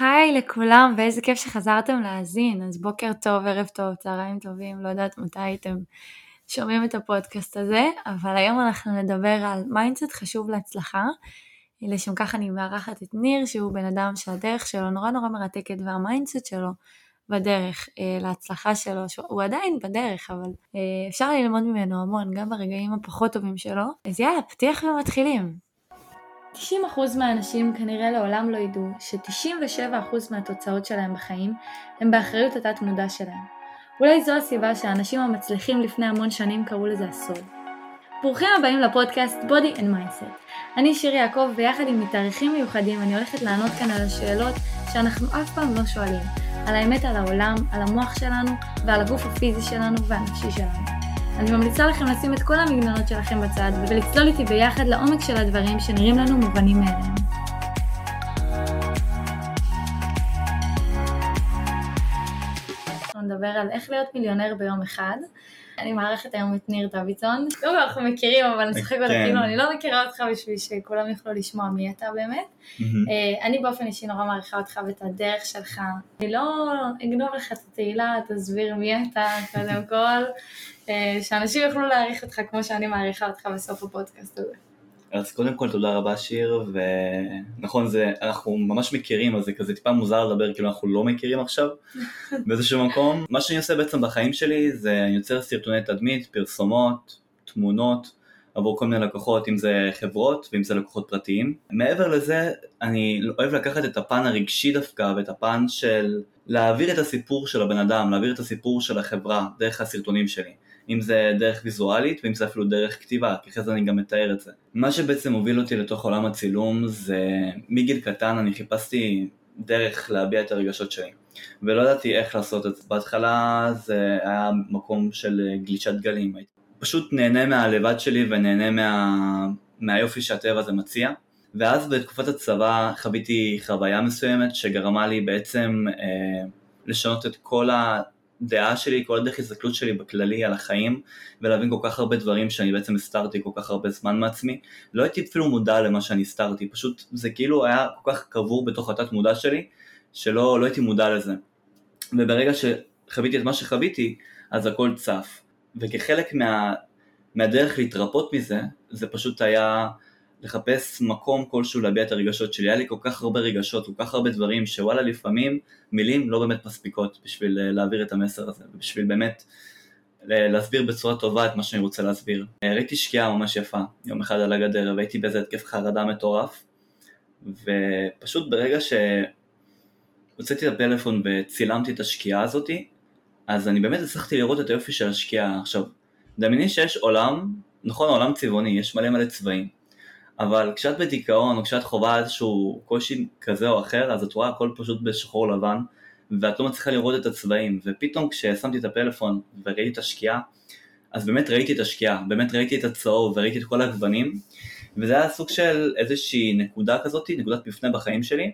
היי לכולם ואיזה כיף שחזרתם להאזין, אז בוקר טוב, ערב טוב, צהריים טובים, לא יודעת מתי הייתם שומעים את הפודקאסט הזה, אבל היום אנחנו נדבר על mindset חשוב להצלחה. לשם כך אני מארחת את ניר שהוא בן אדם שהדרך שלו נורא נורא מרתקת וה mindset שלו בדרך אה, להצלחה שלו, הוא עדיין בדרך אבל אה, אפשר ללמוד ממנו המון גם ברגעים הפחות טובים שלו, אז יאללה פתיח ומתחילים. 90% מהאנשים כנראה לעולם לא ידעו ש-97% מהתוצאות שלהם בחיים הם באחריות התת מודע שלהם. אולי זו הסיבה שהאנשים המצליחים לפני המון שנים קראו לזה הסוד. ברוכים הבאים לפודקאסט Body and Mindset. אני שיר יעקב ויחד עם מתארחים מיוחדים אני הולכת לענות כאן על השאלות שאנחנו אף פעם לא שואלים. על האמת על העולם, על המוח שלנו ועל הגוף הפיזי שלנו והנפשי שלנו. אני ממליצה לכם לשים את כל המגננות שלכם בצד ולצלול איתי ביחד לעומק של הדברים שנראים לנו מובנים מאליהם. נדבר על איך להיות מיליונר ביום אחד. אני מארחת היום את ניר דוידסון. קודם כל אנחנו מכירים, אבל נשחק אותה כן. כאילו, אני לא מכירה אותך בשביל שכולם יוכלו לשמוע מי אתה באמת. אה, אני באופן אישי נורא מעריכה אותך ואת הדרך שלך. אני לא אגנוב לך את התהילה, תסביר מי אתה, קודם כל. אה, שאנשים יוכלו להעריך אותך כמו שאני מעריכה אותך בסוף הפודקאסט הזה. אז קודם כל תודה רבה שיר, ונכון זה, אנחנו ממש מכירים, אז זה כזה טיפה מוזר לדבר כאילו אנחנו לא מכירים עכשיו באיזשהו מקום. מה שאני עושה בעצם בחיים שלי זה אני יוצר סרטוני תדמית, פרסומות, תמונות, עבור כל מיני לקוחות, אם זה חברות ואם זה לקוחות פרטיים. מעבר לזה, אני אוהב לקחת את הפן הרגשי דווקא ואת הפן של להעביר את הסיפור של הבן אדם, להעביר את הסיפור של החברה דרך הסרטונים שלי. אם זה דרך ויזואלית ואם זה אפילו דרך כתיבה, כי אחרי זה אני גם מתאר את זה. מה שבעצם הוביל אותי לתוך עולם הצילום זה מגיל קטן אני חיפשתי דרך להביע את הרגשות שלי ולא ידעתי איך לעשות את זה. בהתחלה זה היה מקום של גלישת גלים, פשוט נהנה מהלבד שלי ונהנה מה... מהיופי שהטבע הזה מציע ואז בתקופת הצבא חוויתי חוויה מסוימת שגרמה לי בעצם אה, לשנות את כל ה... הדעה שלי, כל הדרך הסתכלות שלי בכללי על החיים ולהבין כל כך הרבה דברים שאני בעצם הסתרתי כל כך הרבה זמן מעצמי לא הייתי אפילו מודע למה שאני הסתרתי, פשוט זה כאילו היה כל כך קבור בתוך התת מודע שלי שלא לא הייתי מודע לזה. וברגע שחוויתי את מה שחוויתי אז הכל צף. וכחלק מה, מהדרך להתרפות מזה זה פשוט היה לחפש מקום כלשהו להביע את הרגשות שלי, היה לי כל כך הרבה רגשות, כל כך הרבה דברים שוואלה לפעמים מילים לא באמת מספיקות בשביל אה, להעביר את המסר הזה, ובשביל באמת להסביר בצורה טובה את מה שאני רוצה להסביר. אה, ראיתי שקיעה ממש יפה, יום אחד על הגדר, והייתי באיזה התקף חרדה מטורף, ופשוט ברגע שהוצאתי את הפלאפון וצילמתי את השקיעה הזאתי, אז אני באמת הצלחתי לראות את היופי של השקיעה. עכשיו, דמייני שיש עולם, נכון העולם צבעוני, יש מלא מלא צבעים, אבל כשאת בדיכאון או כשאת חווה איזשהו קושי כזה או אחר, אז את רואה הכל פשוט בשחור לבן, ואת לא מצליחה לראות את הצבעים, ופתאום כששמתי את הפלאפון וראיתי את השקיעה, אז באמת ראיתי את השקיעה, באמת ראיתי את הצהוב וראיתי את כל הגוונים, וזה היה סוג של איזושהי נקודה כזאת, נקודת מפנה בחיים שלי,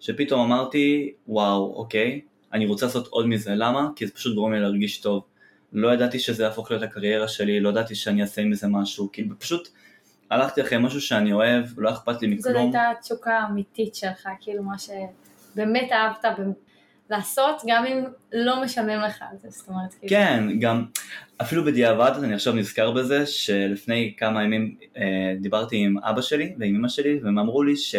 שפתאום אמרתי, וואו, אוקיי, אני רוצה לעשות עוד מזה, למה? כי זה פשוט גורם לי להרגיש טוב. לא ידעתי שזה יהפוך להיות הקריירה שלי, לא ידעתי שאני אעשה עם זה משהו, כאילו פשוט הלכתי אחרי משהו שאני אוהב, לא אכפת לי מכלום. זאת הייתה התשוקה האמיתית שלך, כאילו מה שבאמת אהבת לעשות, גם אם לא משלמים לך על זה, זאת אומרת. כאילו. כן, גם, אפילו בדיעבד, אני עכשיו נזכר בזה, שלפני כמה ימים אה, דיברתי עם אבא שלי ועם אמא שלי, והם אמרו לי ש...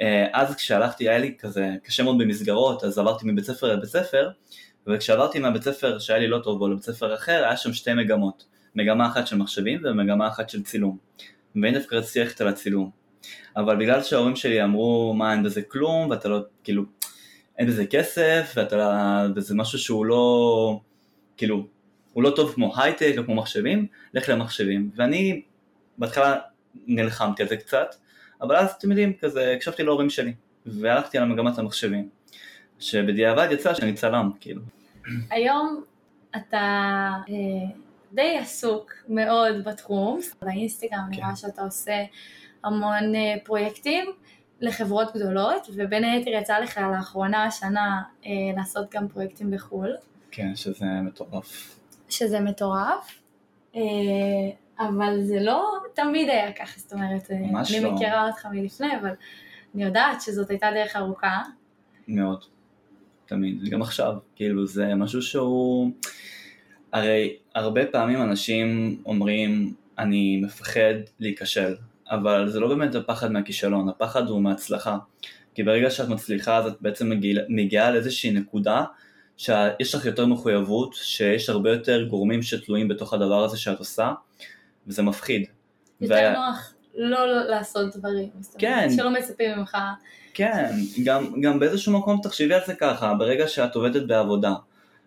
אה, אז כשהלכתי, היה לי כזה קשה מאוד במסגרות, אז עברתי מבית ספר לבית ספר, וכשעברתי מהבית ספר שהיה לי לא טוב בו לבית ספר אחר, היה שם שתי מגמות, מגמה אחת של מחשבים ומגמה אחת של צילום. ואני דווקא רציתי ללכת על הצילום. אבל בגלל שההורים שלי אמרו מה אין בזה כלום ואתה לא, כאילו, אין בזה כסף ואתה, וזה משהו שהוא לא, כאילו, הוא לא טוב כמו הייטק או כמו מחשבים, לך למחשבים. ואני בהתחלה נלחמתי על זה קצת, אבל אז אתם יודעים, כזה הקשבתי להורים שלי, והלכתי על מגמת המחשבים, שבדיעבד יצא שאני צלם, כאילו. היום אתה אה, די עסוק מאוד בתחום, באינסטגרם כן. נראה שאתה עושה המון אה, פרויקטים לחברות גדולות, ובין היתר יצא לך לאחרונה השנה אה, לעשות גם פרויקטים בחו"ל. כן, שזה מטורף. שזה מטורף, אה, אבל זה לא תמיד היה ככה, זאת אומרת, אני לא. מכירה אותך מלפני, אבל אני יודעת שזאת הייתה דרך ארוכה. מאוד. תמיד, גם עכשיו. כאילו זה משהו שהוא... הרי הרבה פעמים אנשים אומרים, אני מפחד להיכשל, אבל זה לא באמת הפחד מהכישלון, הפחד הוא מהצלחה. כי ברגע שאת מצליחה אז את בעצם מגיעה, מגיעה לאיזושהי נקודה שיש לך יותר מחויבות, שיש הרבה יותר גורמים שתלויים בתוך הדבר הזה שאת עושה, וזה מפחיד. יותר וה... נוח לא, לא לעשות דברים. כן. שלא מצפים ממך. כן, גם, גם באיזשהו מקום תחשבי על זה ככה, ברגע שאת עובדת בעבודה,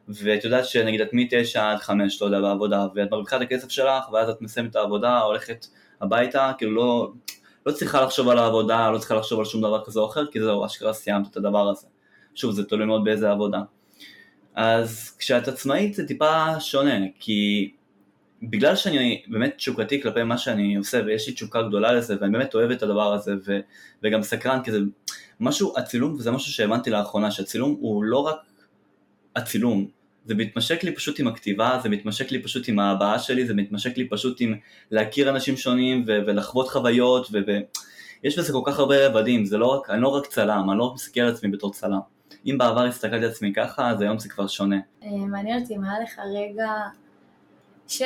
ואת יודעת שנגיד את מ-9 עד 5, לא יודע, בעבודה, ואת מרוויחה את הכסף שלך, ואז את מסיימת את העבודה, הולכת הביתה, כאילו לא, לא צריכה לחשוב על העבודה, לא צריכה לחשוב על שום דבר כזה או אחר, כי זהו, אשכרה סיימת את הדבר הזה. שוב, זה תלוי מאוד באיזה עבודה. אז כשאת עצמאית זה טיפה שונה, כי בגלל שאני באמת תשוקתי כלפי מה שאני עושה ויש לי תשוקה גדולה לזה ואני באמת אוהב את הדבר הזה ו, וגם סקרן כי זה משהו, הצילום וזה משהו שהבנתי לאחרונה שהצילום הוא לא רק הצילום, זה מתמשק לי פשוט עם הכתיבה, זה מתמשק לי פשוט עם ההבעה שלי, זה מתמשק לי פשוט עם להכיר אנשים שונים ו- ולחוות חוויות ויש ו- בזה כל כך הרבה רבדים, זה לא רק, אני לא רק צלם, אני לא רק מסתכל על עצמי בתור צלם. אם בעבר הסתכלתי על עצמי ככה, אז היום זה כבר שונה. אה, מעניין אותי אם היה לך רגע, ש...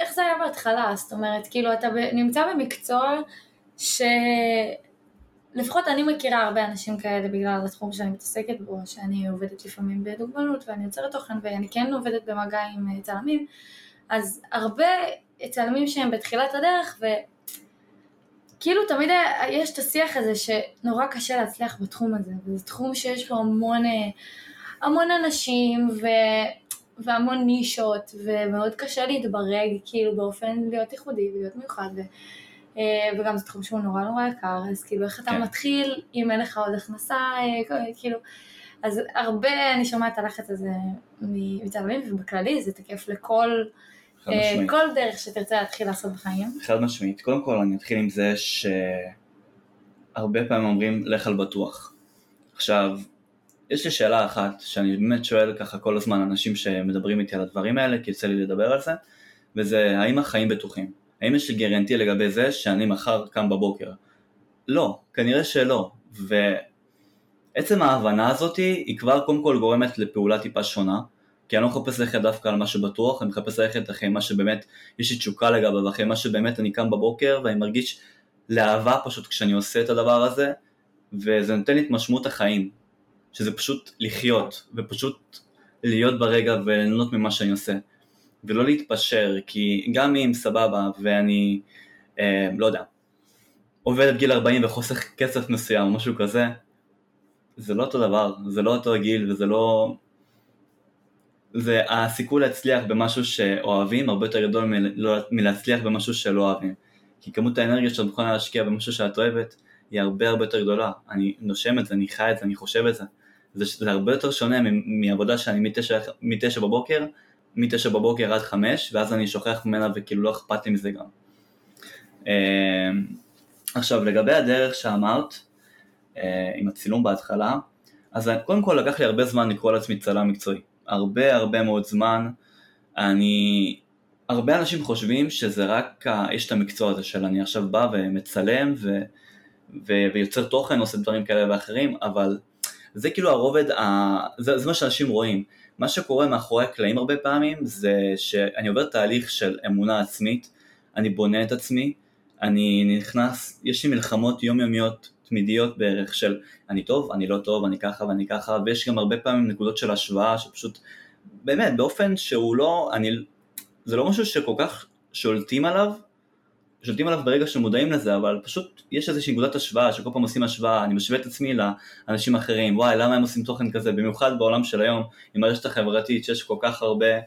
איך זה היה בהתחלה? זאת אומרת, כאילו אתה נמצא במקצוע ש... לפחות אני מכירה הרבה אנשים כאלה בגלל התחום שאני מתעסקת בו, שאני עובדת לפעמים בדוגמנות ואני יוצרת תוכן ואני כן עובדת במגע עם אה, צלמים, אז הרבה צלמים שהם בתחילת הדרך וכאילו תמיד יש את השיח הזה שנורא קשה להצליח בתחום הזה, וזה תחום שיש בו המון, אה, המון אנשים ו... והמון נישות ומאוד קשה להתברג כאילו באופן להיות ייחודי ולהיות מיוחד. ו... אה, וגם זה תחום שהוא נורא נורא יקר, אז כאילו איך אתה כן. מתחיל אם אין לך עוד הכנסה, אה, כאילו, אז הרבה אני שומעת את הלחץ הזה מתעלמים, ובכללי זה תקף לכל אה, כל דרך שתרצה להתחיל לעשות בחיים. חד משמעית, קודם כל אני אתחיל עם זה שהרבה פעמים אומרים לך על בטוח. עכשיו, יש לי שאלה אחת שאני באמת שואל ככה כל הזמן אנשים שמדברים איתי על הדברים האלה, כי יוצא לי לדבר על זה, וזה האם החיים בטוחים. האם יש גרנטי לגבי זה שאני מחר קם בבוקר? לא, כנראה שלא, ועצם ההבנה הזאת היא כבר קודם כל גורמת לפעולה טיפה שונה, כי אני לא מחפש ללכת דווקא על מה שבטוח, אני מחפש ללכת אחרי מה שבאמת יש לי תשוקה לגביו, ואחרי מה שבאמת אני קם בבוקר ואני מרגיש לאהבה פשוט כשאני עושה את הדבר הזה, וזה נותן לי את משמעות החיים, שזה פשוט לחיות, ופשוט להיות ברגע וליהנות ממה שאני עושה. ולא להתפשר, כי גם אם סבבה ואני, אה, לא יודע, עובד עד גיל 40 וחוסך כסף מסוים או משהו כזה, זה לא אותו דבר, זה לא אותו גיל וזה לא... זה הסיכוי להצליח במשהו שאוהבים הרבה יותר גדול מלהצליח במשהו שלא אוהבים. כי כמות האנרגיה שאת מוכנה להשקיע במשהו שאת אוהבת היא הרבה הרבה יותר גדולה. אני נושם את זה, אני חי את זה, אני חושב את זה. זה, זה הרבה יותר שונה מעבודה שאני מתשע, מתשע בבוקר מתשע בבוקר עד חמש, ואז אני שוכח ממנה וכאילו לא אכפת לי מזה גם. אמ, עכשיו לגבי הדרך שאמרת, אה, עם הצילום בהתחלה, אז קודם כל לקח לי הרבה זמן לקרוא לעצמי צלם מקצועי. הרבה הרבה מאוד זמן. אני... הרבה אנשים חושבים שזה רק, יש את המקצוע הזה של אני עכשיו בא ומצלם ו... ו... ויוצר תוכן, עושה דברים כאלה ואחרים, אבל זה כאילו הרובד, ה... זה, זה מה שאנשים רואים. מה שקורה מאחורי הקלעים הרבה פעמים זה שאני עובר תהליך של אמונה עצמית, אני בונה את עצמי, אני נכנס, יש לי מלחמות יומיומיות תמידיות בערך של אני טוב, אני לא טוב, אני ככה ואני ככה, ויש גם הרבה פעמים נקודות של השוואה שפשוט, באמת, באופן שהוא לא, אני, זה לא משהו שכל כך שולטים עליו, שולטים עליו ברגע שמודעים לזה, אבל פשוט יש איזושהי נקודת השוואה, שכל פעם עושים השוואה, אני משווה את עצמי לאנשים אחרים, וואי, למה הם עושים תוכן כזה, במיוחד בעולם של היום, עם הרשת החברתית, שיש כל כך הרבה אה,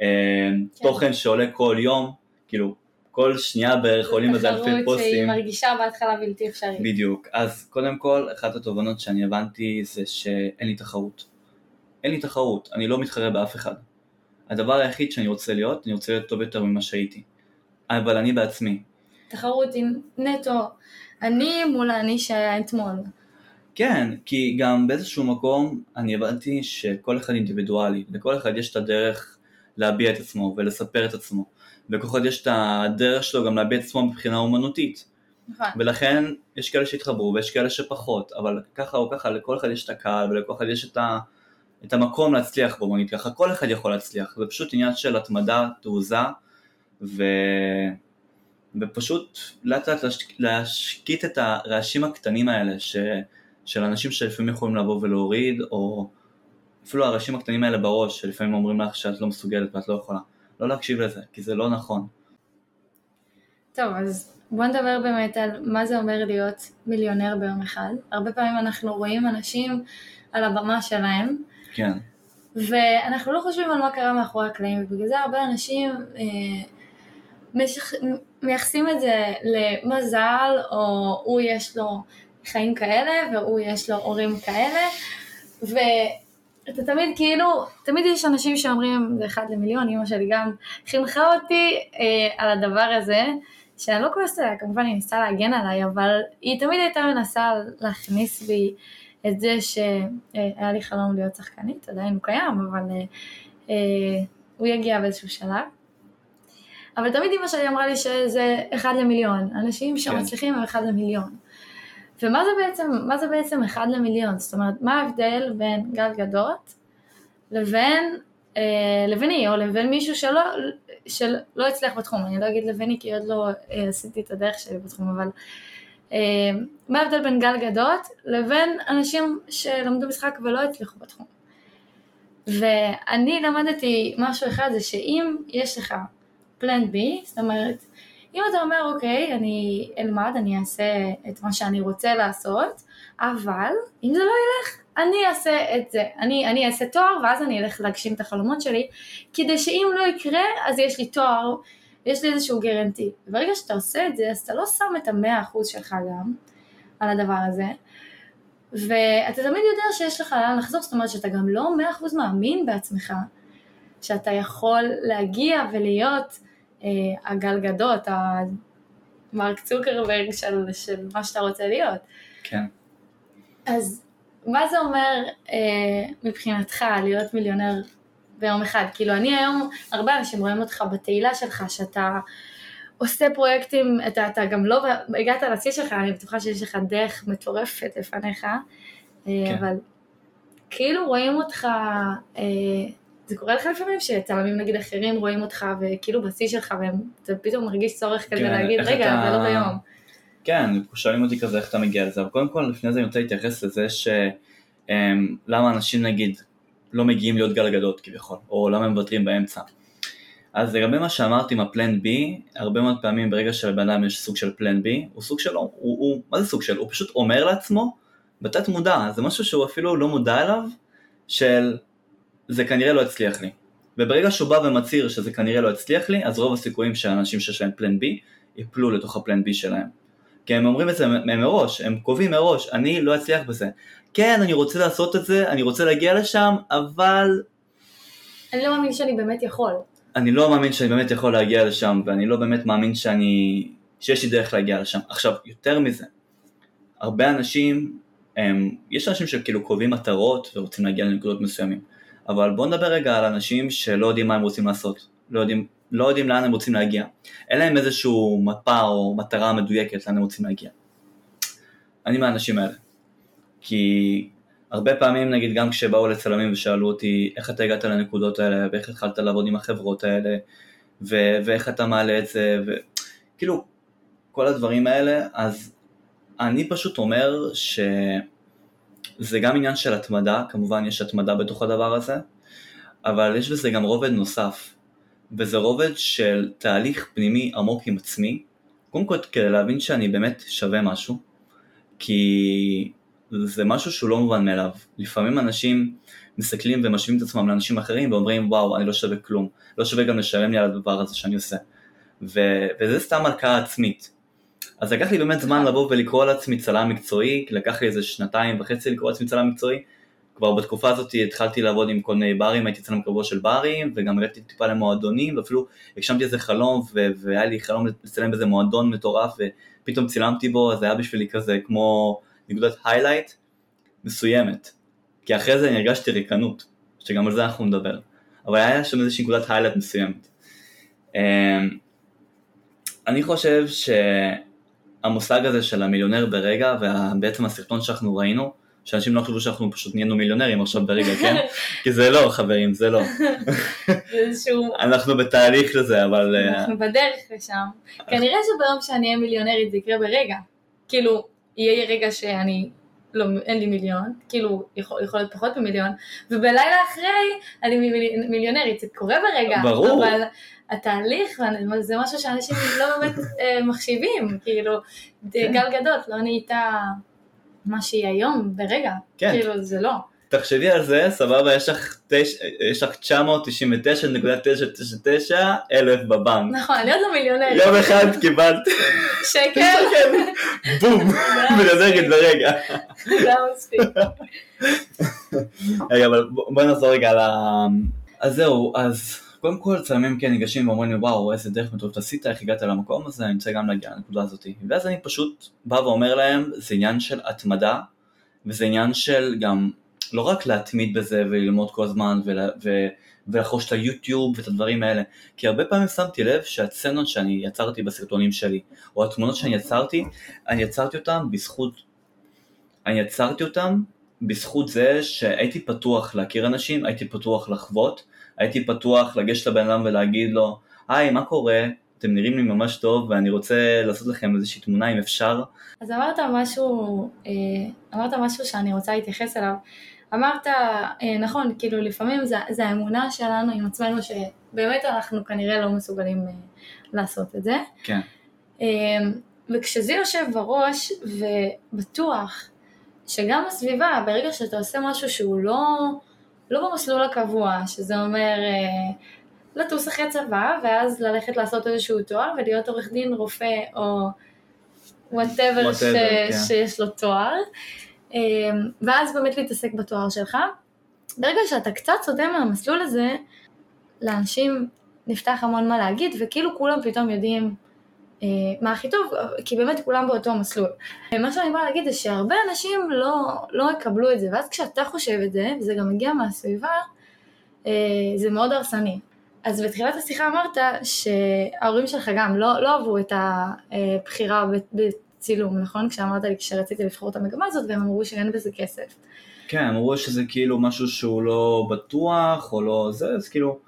כן. תוכן שעולה כל יום, כאילו, כל שנייה בערך עולים איזה אלפי פוסטים. תחרות שהיא מרגישה בהתחלה בלתי אפשרית. בדיוק, אז קודם כל, אחת התובנות שאני הבנתי זה שאין לי תחרות. אין לי תחרות, אני לא מתחרה באף אחד. הדבר היחיד שאני רוצה להיות, אני רוצה להיות טוב יותר ממה שהייתי. אבל אני בעצמי, תחרות עם נטו אני מול האני שהיה אתמול. כן, כי גם באיזשהו מקום אני הבנתי שכל אחד אינדיבידואלי, לכל אחד יש את הדרך להביע את עצמו ולספר את עצמו, ולכל אחד יש את הדרך שלו גם להביע את עצמו מבחינה אומנותית. נכון. ולכן יש כאלה שהתחברו ויש כאלה שפחות, אבל ככה או ככה לכל אחד יש את הקהל ולכל אחד יש את, ה, את המקום להצליח בו, נגיד ככה, כל אחד יכול להצליח, זה פשוט עניין של התמדה, תעוזה, ו... ופשוט לאט לאט להשק... להשקיט את הרעשים הקטנים האלה ש... של אנשים שלפעמים יכולים לבוא ולהוריד, או אפילו הרעשים הקטנים האלה בראש, שלפעמים אומרים לך שאת לא מסוגלת ואת לא יכולה. לא להקשיב לזה, כי זה לא נכון. טוב, אז בוא נדבר באמת על מה זה אומר להיות מיליונר ביום אחד. הרבה פעמים אנחנו רואים אנשים על הבמה שלהם, כן. ואנחנו לא חושבים על מה קרה מאחורי הקלעים, ובגלל זה הרבה אנשים אה. מייחסים את זה למזל, או הוא יש לו חיים כאלה, והוא יש לו הורים כאלה, ואתה תמיד כאילו, תמיד יש אנשים שאומרים, זה אחד למיליון, אמא שלי גם חינכה אותי אה, על הדבר הזה, שאני לא כועסת עליה, כמובן היא ניסתה להגן עליי, אבל היא תמיד הייתה מנסה להכניס בי את זה שהיה לי חלום להיות שחקנית, עדיין הוא קיים, אבל אה, אה, הוא יגיע באיזשהו שלב. אבל תמיד אמא שלי אמרה לי שזה אחד למיליון, אנשים שמצליחים הם אחד למיליון. ומה זה בעצם, מה זה בעצם אחד למיליון? זאת אומרת, מה ההבדל בין גל גדות לבין, אה, לביני, או לבין מישהו שלא, שלא הצליח בתחום, אני לא אגיד לביני כי עוד לא אה, עשיתי את הדרך שלי בתחום, אבל אה, מה ההבדל בין גל גדות לבין אנשים שלמדו משחק ולא הצליחו בתחום? ואני למדתי משהו אחד זה שאם יש לך פלן בי, זאת אומרת, אם אתה אומר אוקיי, אני אלמד, אני אעשה את מה שאני רוצה לעשות, אבל אם זה לא ילך, אני אעשה את זה, אני, אני אעשה תואר ואז אני אלך להגשים את החלומות שלי, כדי שאם לא יקרה, אז יש לי תואר, יש לי איזשהו גרנטי. ברגע שאתה עושה את זה, אז אתה לא שם את המאה אחוז שלך גם על הדבר הזה, ואתה תמיד יודע שיש לך לאן לחזור, זאת אומרת שאתה גם לא מאה אחוז מאמין בעצמך, שאתה יכול להגיע ולהיות הגלגדות, המרק צוקרברג של, של מה שאתה רוצה להיות. כן. אז מה זה אומר אה, מבחינתך להיות מיליונר ביום אחד? כאילו אני היום, הרבה אנשים רואים אותך בתהילה שלך, שאתה עושה פרויקטים, אתה, אתה גם לא הגעת לשיא שלך, אני בטוחה שיש לך דרך מטורפת לפניך, אה, כן. אבל כאילו רואים אותך אה, זה קורה לך לפעמים שצלמים נגיד אחרים רואים אותך וכאילו בשיא שלך ואתה פתאום מרגיש צורך כזה כן, להגיד רגע אתה... זה לא ביום. כן, שואלים אותי כזה איך אתה מגיע לזה, אבל קודם כל לפני זה אני רוצה להתייחס לזה שלמה אנשים נגיד לא מגיעים להיות גלגדות כביכול, או למה הם מוותרים באמצע. אז לגבי מה שאמרתי עם הפלן בי, הרבה מאוד פעמים ברגע שלבן אדם יש סוג של פלן בי, הוא סוג של, הוא, הוא, מה זה סוג של? הוא פשוט אומר לעצמו, בתת מודע, זה משהו שהוא אפילו לא מודע אליו, של זה כנראה לא יצליח לי. וברגע שהוא בא ומצהיר שזה כנראה לא יצליח לי, אז רוב הסיכויים שהאנשים שיש להם פלן בי, יפלו לתוך הפלן בי שלהם. כי הם אומרים את זה מראש, הם קובעים מראש, אני לא אצליח בזה. כן, אני רוצה לעשות את זה, אני רוצה להגיע לשם, אבל... אני לא מאמין שאני באמת יכול. אני לא מאמין שאני באמת יכול להגיע לשם, ואני לא באמת מאמין שאני... שיש לי דרך להגיע לשם. עכשיו, יותר מזה, הרבה אנשים, הם... יש אנשים שכאילו קובעים מטרות ורוצים להגיע לנקודות מסוימים. אבל בואו נדבר רגע על אנשים שלא יודעים מה הם רוצים לעשות, לא יודעים, לא יודעים לאן הם רוצים להגיע. אין להם איזשהו מפה או מטרה מדויקת לאן הם רוצים להגיע. אני מהאנשים האלה. כי הרבה פעמים נגיד גם כשבאו לצלמים ושאלו אותי איך אתה הגעת לנקודות האלה ואיך התחלת לעבוד עם החברות האלה ו- ואיך אתה מעלה את זה וכאילו כל הדברים האלה אז אני פשוט אומר ש... זה גם עניין של התמדה, כמובן יש התמדה בתוך הדבר הזה, אבל יש בזה גם רובד נוסף, וזה רובד של תהליך פנימי עמוק עם עצמי, קודם כל כדי להבין שאני באמת שווה משהו, כי זה משהו שהוא לא מובן מאליו. לפעמים אנשים מסתכלים ומשווים את עצמם לאנשים אחרים ואומרים וואו אני לא שווה כלום, לא שווה גם לשלם לי על הדבר הזה שאני עושה. ו- וזה סתם הלקאה עצמית. אז לקח לי באמת זמן לבוא ולקרוא לעצמי צלם מקצועי, לקח לי איזה שנתיים וחצי לקרוא לעצמי צלם מקצועי. כבר בתקופה הזאת התחלתי לעבוד עם כל מיני ברים, הייתי צלם קבוע של ברים, וגם הגעתי טיפה למועדונים, ואפילו הגשמתי איזה חלום, ו- והיה לי חלום לצלם באיזה מועדון מטורף, ופתאום צילמתי בו, אז זה היה בשבילי כזה כמו נקודת highlight מסוימת. כי אחרי זה אני הרגשתי ריקנות, שגם על זה אנחנו נדבר. אבל היה שם איזושהי נקודת highlight מסוימת. אמ, אני חושב ש... המושג הזה של המיליונר ברגע, ובעצם הסרטון שאנחנו ראינו, שאנשים לא חשבו שאנחנו פשוט נהיינו מיליונרים עכשיו ברגע, כן? כי זה לא, חברים, זה לא. איזשהו... אנחנו בתהליך לזה, אבל... אה, אנחנו בדרך לשם. כנראה שביום שאני אהיה מיליונרית זה יקרה ברגע. כאילו, יהיה רגע שאני, לא, אין לי מיליון, כאילו, יכול, יכול להיות פחות ממיליון, ובלילה אחרי אני מיל- מיליונרית, זה קורה ברגע. ברור. אבל התהליך, זה משהו שאנשים לא באמת אה, מחשיבים, כאילו, כן. גל גדות לא נהייתה מה שהיא היום ברגע. כן. כאילו, זה לא. תחשבי על זה, סבבה, יש לך תש- יש לך 999.999 אלף בבנק. נכון, אני עוד לא מיליונרית. יום אחד קיבלת שקל, בום, מיליונרית ברגע. זה היה מספיק. רגע, אבל בוא- נחזור רגע ה... אז זהו, אז קודם כל צלמים כן ניגשים ואומרים לי וואו איזה דרך מטורפת עשית, איך הגעת למקום הזה, אני רוצה גם להגיע לנקודה הזאת. ואז אני פשוט בא ואומר להם, זה עניין של התמדה, וזה עניין של גם לא רק להתמיד בזה וללמוד כל הזמן ולה, ולחוש את היוטיוב ואת הדברים האלה, כי הרבה פעמים שמתי לב שהסצנות שאני יצרתי בסרטונים שלי, או התמונות שאני יצרתי, אני יצרתי אותן בזכות, אני יצרתי אותן בזכות זה שהייתי פתוח להכיר אנשים, הייתי פתוח לחוות, הייתי פתוח לגשת לבן אדם ולהגיד לו, היי, מה קורה? אתם נראים לי ממש טוב ואני רוצה לעשות לכם איזושהי תמונה אם אפשר. אז אמרת משהו, אה, אמרת משהו שאני רוצה להתייחס אליו. אמרת, אה, נכון, כאילו לפעמים זה, זה האמונה שלנו עם עצמנו שבאמת אנחנו כנראה לא מסוגלים אה, לעשות את זה. כן. אה, וכשזה יושב בראש ובטוח שגם הסביבה, ברגע שאתה עושה משהו שהוא לא, לא במסלול הקבוע, שזה אומר לטוס אחרי צבא ואז ללכת לעשות איזשהו תואר ולהיות עורך דין, רופא או וואטאבר כן. שיש לו תואר, ואז באמת להתעסק בתואר שלך. ברגע שאתה קצת סוטה מהמסלול הזה, לאנשים נפתח המון מה להגיד, וכאילו כולם פתאום יודעים אה, מה הכי טוב, כי באמת כולם באותו מסלול. אה, מה שאני באה להגיד זה שהרבה אנשים לא, לא יקבלו את זה, ואז כשאתה חושב את זה, וזה גם מגיע מהסביבה, אה, זה מאוד הרסני. אז בתחילת השיחה אמרת שההורים שלך גם לא, לא אהבו את הבחירה בצילום, נכון? כשאמרת לי כשרציתי לבחור את המגמה הזאת, והם אמרו שאין בזה כסף. כן, אמרו שזה כאילו משהו שהוא לא בטוח או לא זה, אז כאילו,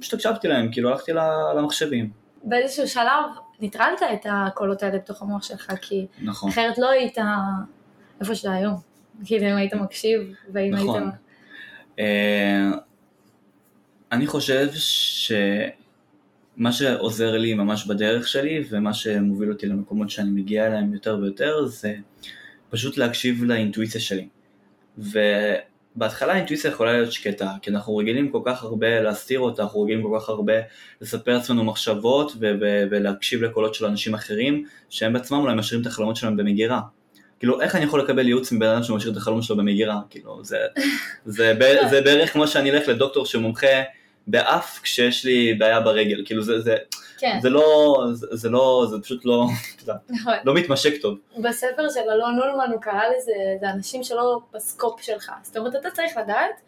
פשוט הקשבתי להם, כאילו הלכתי למחשבים. באיזשהו שלב ניטרלת את הקולות האלה בתוך המוח שלך, כי נכון. אחרת לא היית איפה שאתה היום. כאילו אם היית מקשיב, ואם נכון. היית... אה, אני חושב שמה שעוזר לי ממש בדרך שלי ומה שמוביל אותי למקומות שאני מגיע אליהם יותר ויותר זה פשוט להקשיב לאינטואיציה שלי. ובהתחלה האינטואיציה יכולה להיות שקטה, כי אנחנו רגילים כל כך הרבה להסתיר אותה, אנחנו רגילים כל כך הרבה לספר לעצמנו מחשבות ו- ו- ולהקשיב לקולות של אנשים אחרים שהם בעצמם אולי משאירים את החלומות שלהם במגירה. כאילו איך אני יכול לקבל ייעוץ מבן אדם שמשאיר את החלום שלו במגירה, כאילו זה, זה, ב- זה בערך כמו שאני אלך לדוקטור שמומחה באף כשיש לי בעיה ברגל, כאילו זה, זה, כן, זה לא, זה, זה לא, זה פשוט לא, נכון. לא מתמשק טוב. בספר של אלון נולמן הוא קרא לזה, זה אנשים שלא בסקופ שלך. זאת אומרת, אתה צריך לדעת,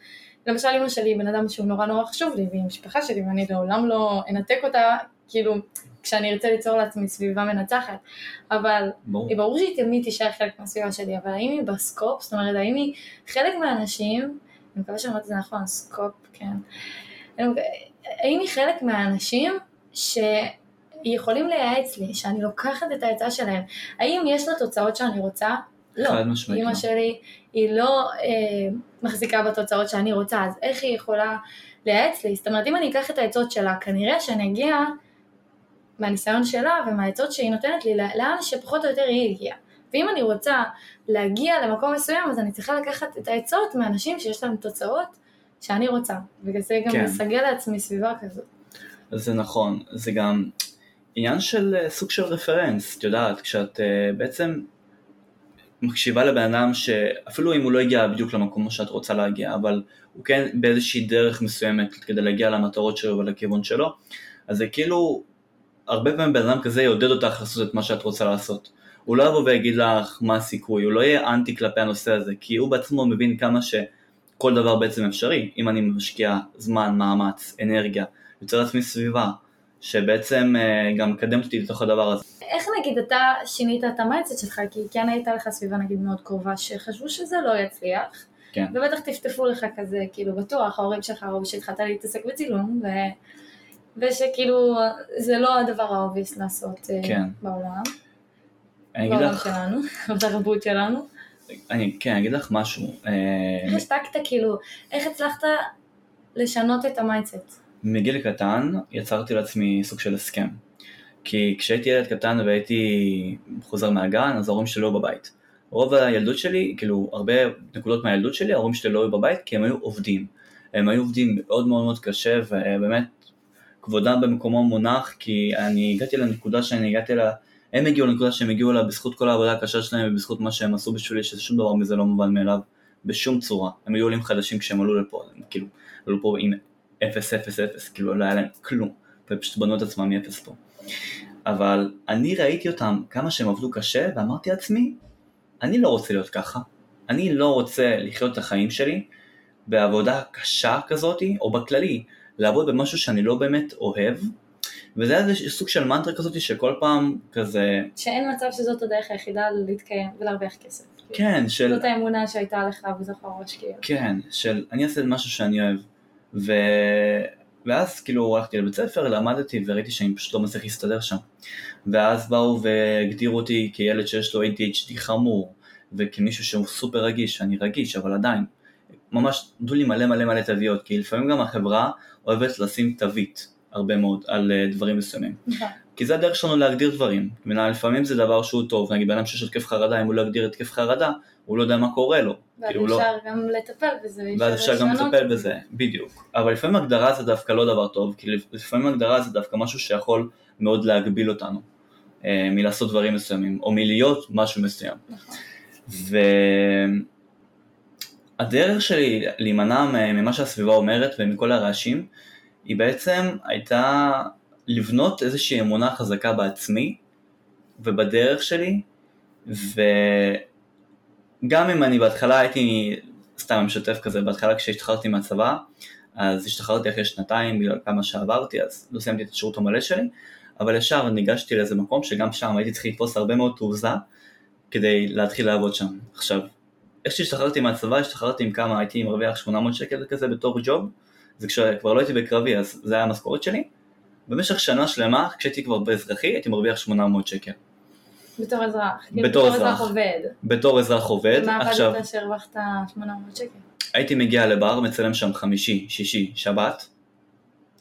למשל אמא שלי בן אדם שהוא נורא נורא חשוב לי, והיא משפחה שלי, ואני לעולם לא אנתק אותה, כאילו, כשאני ארצה ליצור לעצמי סביבה מנצחת. אבל ברור. היא ברור שהיא תמיד תישאר חלק מהסביבה שלי, אבל האם היא בסקופ? זאת אומרת, האם היא חלק מהאנשים, אני מקווה שאמרתי את זה נכון, סקופ, כן. האם היא חלק מהאנשים שיכולים לייעץ לי, שאני לוקחת את העצה שלהם? האם יש לה תוצאות שאני רוצה? לא. חד משמעית אימא לא. שלי היא לא אה, מחזיקה בתוצאות שאני רוצה, אז איך היא יכולה לייעץ לי? זאת אומרת, אם אני אקח את העצות שלה, כנראה שאני אגיע מהניסיון שלה ומהעצות שהיא נותנת לי, לאן שפחות או יותר היא הגיעה. ואם אני רוצה להגיע למקום מסוים, אז אני צריכה לקחת את העצות מאנשים שיש להם תוצאות שאני רוצה. בגלל זה גם כן. לסגל לעצמי סביבה כזאת. זה נכון, זה גם עניין של אה, סוג של רפרנס, את יודעת, כשאת אה, בעצם מקשיבה לבן אדם שאפילו אם הוא לא הגיע בדיוק למקום שאת רוצה להגיע, אבל הוא כן באיזושהי דרך מסוימת כדי להגיע למטרות שלו ולכיוון שלו, אז זה כאילו, הרבה פעמים בן אדם כזה יעודד אותך לעשות את מה שאת רוצה לעשות. הוא לא יבוא ויגיד לך מה הסיכוי, הוא לא יהיה אנטי כלפי הנושא הזה, כי הוא בעצמו מבין כמה שכל דבר בעצם אפשרי. אם אני משקיע זמן, מאמץ, אנרגיה, יוצר לעצמי סביבה, שבעצם אה, גם מקדמת אותי לתוך הדבר הזה. איך נגיד אתה שינית את ה mindset שלך, כי כן הייתה לך סביבה נגיד מאוד קרובה שחשבו שזה לא יצליח, כן. ובטח טפטפו לך כזה, כאילו בטוח, ההורים שלך ראו שהתחלת להתעסק בצילום, ו... ושכאילו זה לא הדבר ה obvious לעשות אה, כן. בעולם, אני אגיד בעולם לך, שלנו, בתרבות שלנו. אני, כן, אגיד לך משהו. אה, איך השתקת כאילו, איך הצלחת לשנות את ה mindset? מגיל קטן יצרתי לעצמי סוג של הסכם. כי כשהייתי ילד קטן והייתי חוזר מהגן, אז ההורים שלי לא בבית. רוב הילדות שלי, כאילו הרבה נקודות מהילדות שלי, ההורים שלי לא היו בבית כי הם היו עובדים. הם היו עובדים מאוד מאוד מאוד קשה ובאמת כבודם במקומו מונח כי אני הגעתי לנקודה שאני הגעתי לה, הם הגיעו לנקודה שהם הגיעו לה בזכות כל העבודה הקשה שלהם ובזכות מה שהם עשו בשבילי ששום דבר מזה לא מובן מאליו בשום צורה. הם היו עולים חדשים כשהם עלו לפה, הם כאילו עלו פה עם אפס אפס אפס, כאילו לא היה להם כלום, ופשוט בנו את עצמם מאפס פה. אבל אני ראיתי אותם כמה שהם עבדו קשה ואמרתי לעצמי, אני לא רוצה להיות ככה, אני לא רוצה לחיות את החיים שלי בעבודה קשה כזאתי, או בכללי, לעבוד במשהו שאני לא באמת אוהב, וזה איזה סוג של מנטרה כזאתי שכל פעם כזה, שאין מצב שזאת הדרך היחידה להתקיים ולהרוויח כסף. כן, של, זאת האמונה שהייתה לך בתוך הראש כאילו. כן, של אני אעשה משהו שאני אוהב. ו... ואז כאילו הלכתי לבית ספר, למדתי וראיתי שאני פשוט לא מצליח להסתדר שם. ואז באו והגדירו אותי כילד שיש לו ADHD חמור, וכמישהו שהוא סופר רגיש, אני רגיש, אבל עדיין. ממש נתנו לי מלא מלא מלא תוויות, כי לפעמים גם החברה אוהבת לשים תווית הרבה מאוד על אה, דברים מסוימים. נכון. כי זה הדרך שלנו להגדיר דברים. לפעמים זה דבר שהוא טוב, נגיד בן אדם שיש התקף חרדה, אם הוא לא יגדיר התקף חרדה, הוא לא יודע מה קורה לו. ואז כאילו, לא- אפשר גם לטפל בזה. ואז אפשר גם לטפל. בזה, בדיוק. אבל לפעמים הגדרה זה דווקא לא דבר טוב, כי לפעמים הגדרה זה דווקא משהו שיכול מאוד להגביל אותנו אה, מלעשות דברים מסוימים, או מלהיות משהו מסוים. נכון. והדרך שלי להימנע ממה שהסביבה אומרת ומכל הרעשים, היא בעצם הייתה לבנות איזושהי אמונה חזקה בעצמי ובדרך שלי, וגם אם אני בהתחלה הייתי, סתם משתף כזה, בהתחלה כשהשתחררתי מהצבא, אז השתחררתי אחרי שנתיים בגלל כמה שעברתי, אז לא סיימתי את השירות המלא שלי, אבל ישר ניגשתי לאיזה מקום שגם שם הייתי צריך לתפוס הרבה מאוד תעוזה כדי להתחיל לעבוד שם. עכשיו, איך שהשתחררתי מהצבא, השתחררתי עם כמה, הייתי מרוויח 800 שקל כזה בתור ג'וב, זה כשכבר לא הייתי בקרבי אז זה היה המשכורת שלי. במשך שנה שלמה, כשהייתי כבר באזרחי, הייתי מרוויח 800 שקל. בתור אזרח. כאילו, בתור בתור אזרח. אזרח עובד. בתור אזרח עובד, מה עכשיו עבדת שהרווחת 800 שקל? הייתי מגיע לבר, מצלם שם חמישי, שישי, שבת,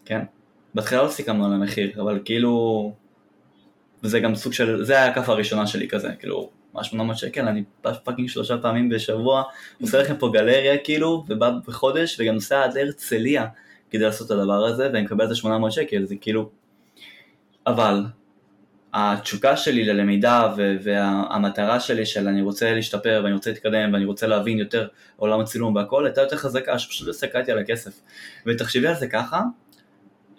כן? בהתחלה לא סיכמנו על המחיר, אבל כאילו... וזה גם סוג של, זה היה הכף הראשונה שלי כזה, כאילו, מה 800 שקל, אני בא פאקינג שלושה פעמים בשבוע, עושה לכם פה גלריה כאילו, ובא בחודש, וגם נוסע עד להרצליה כדי לעשות את הדבר הזה, ואני מקבל את ה-800 שקל, זה כאילו... אבל, התשוקה שלי ללמידה והמטרה שלי של אני רוצה להשתפר ואני רוצה להתקדם ואני רוצה להבין יותר עולם הצילום והכל הייתה יותר חזקה שפשוט הסתכלתי על הכסף. ותחשבי על זה ככה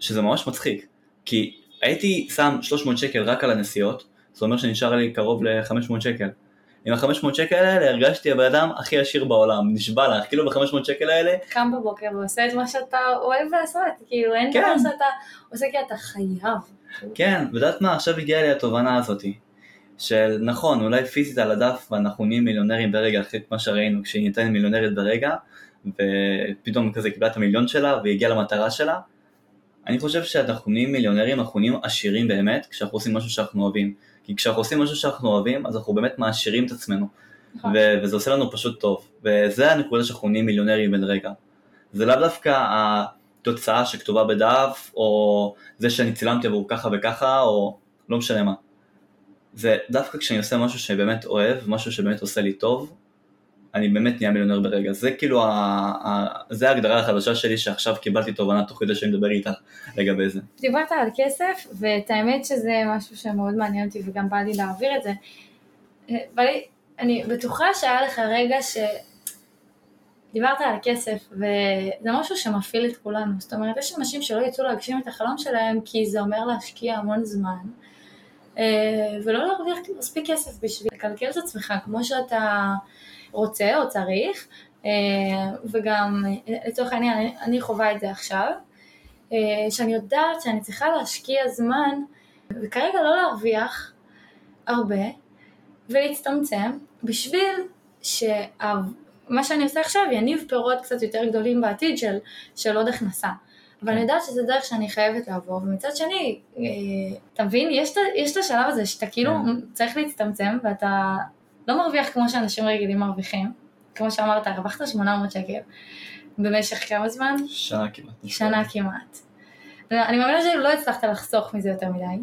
שזה ממש מצחיק כי הייתי שם 300 שקל רק על הנסיעות זאת אומרת שנשאר לי קרוב ל-500 שקל עם ה-500 שקל האלה הרגשתי הבן אדם הכי עשיר בעולם נשבע לך כאילו ב-500 שקל האלה קם בבוקר ועושה את מה שאתה אוהב לעשות, כאילו אין כן. דבר שאתה עושה כי אתה חייב. כן, ויודעת מה, עכשיו הגיעה לי התובנה הזאתי, של נכון, אולי פיזית על הדף ואנחנו נהיים מיליונרים ברגע אחרי מה שראינו, כשהיא נהייתה מיליונרית ברגע, ופתאום כזה קיבלה את המיליון שלה והגיעה למטרה שלה, אני חושב שאנחנו נהיים מיליונרים, אנחנו נהיים עשירים באמת, כשאנחנו עושים משהו שאנחנו אוהבים. כי כשאנחנו עושים משהו שאנחנו אוהבים, אז אנחנו באמת מעשירים את עצמנו, נכון. ו- וזה עושה לנו פשוט טוב, וזה הנקודה שאנחנו נהיים מיליונרים בן רגע. זה לאו דווקא התוצאה שכתובה בדף, או זה שאני צילמתי עבור ככה וככה, או לא משנה מה. זה דווקא כשאני עושה משהו שאני באמת אוהב, משהו שבאמת עושה לי טוב, אני באמת נהיה מיליונר ברגע. זה כאילו, ה- ה- זה ההגדרה החדשה שלי שעכשיו קיבלתי תובנה תוך כדי שאני מדבר איתך לגבי זה. דיברת על כסף, ואת האמת שזה משהו שמאוד מעניין אותי וגם בא לי להעביר את זה. לי, אני בטוחה שהיה לך רגע ש... דיברת על כסף, וזה משהו שמפעיל את כולנו. זאת אומרת, יש אנשים שלא יצאו להגשים את החלום שלהם, כי זה אומר להשקיע המון זמן, אה, ולא להרוויח מספיק כסף בשביל לקלקל את עצמך כמו שאתה רוצה או צריך, אה, וגם אה, לצורך העניין, אני, אני חווה את זה עכשיו, אה, שאני יודעת שאני צריכה להשקיע זמן, וכרגע לא להרוויח, הרבה ולהצטמצם בשביל שמה שאני עושה עכשיו יניב פירות קצת יותר גדולים בעתיד של, של עוד הכנסה. אבל אני יודעת שזה דרך שאני חייבת לעבור, ומצד שני, יש, יש את השלב הזה שאתה כאילו כן. צריך להצטמצם ואתה לא מרוויח כמו שאנשים רגילים מרוויחים, כמו שאמרת, הרווחת 800 שקל במשך כמה זמן? שנה כמעט. שנה כמעט. אני מאמינה שלא הצלחת לחסוך מזה יותר מדי.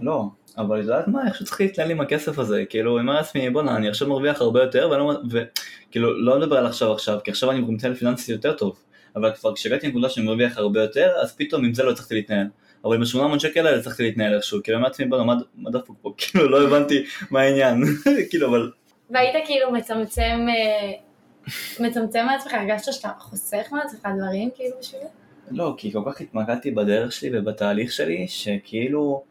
לא, אבל את יודעת מה, איכשהו צריך להתנהל עם הכסף הזה, כאילו, אני אומר לעצמי, בואנה, אני עכשיו מרוויח הרבה יותר, לא, וכאילו, לא מדבר על עכשיו עכשיו, כי עכשיו אני מתנהל פיננסית יותר טוב, אבל כבר כשהגעתי לנקודה שאני מרוויח הרבה יותר, אז פתאום עם זה לא הצלחתי להתנהל. אבל עם ה-800 שקל האלה הצלחתי להתנהל איכשהו, כאילו, אמרתי לעצמי, בואנה, מה- דפוק פה, כאילו, לא הבנתי מה העניין, כאילו, אבל, והיית כאילו מצמצם, אה, מצמצם מעצמך, הרגשת שאתה חוסך מעצמך דברים כאילו בשביל? לא, כי כל כך התמקדתי בדרך שלי ובתהליך שלי, שכאילו,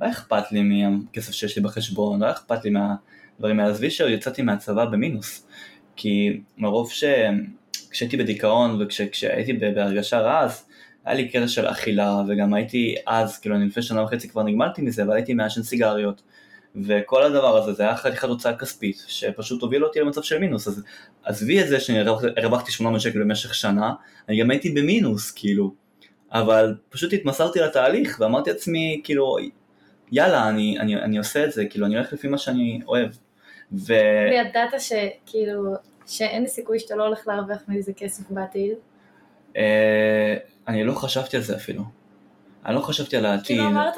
לא אכפת לי מהכסף שיש לי בחשבון, לא אכפת לי מהדברים האלה. עזבי שיצאתי מהצבא במינוס, כי מרוב ש... כשהייתי בדיכאון וכשהייתי בהרגשה רעה, אז היה לי קטע של אכילה, וגם הייתי אז, כאילו אני לפני שנה וחצי כבר נגמלתי מזה, אבל הייתי מעשן סיגריות. וכל הדבר הזה, זה היה חתיכת הוצאה כספית, שפשוט הוביל אותי למצב של מינוס, אז עזבי את זה שאני הרווח- הרווחתי 800 שקל במשך שנה, אני גם הייתי במינוס, כאילו, אבל פשוט התמסרתי לתהליך, ואמרתי לעצמי, כאילו, יאללה, אני, אני, אני עושה את זה, כאילו, אני הולך לפי מה שאני אוהב. ו... וידעת שכאילו, שאין סיכוי שאתה לא הולך להרוויח מזה כסף בעתיד? אה, אני לא חשבתי על זה אפילו. אני לא חשבתי על העתיד. כאילו אמרת,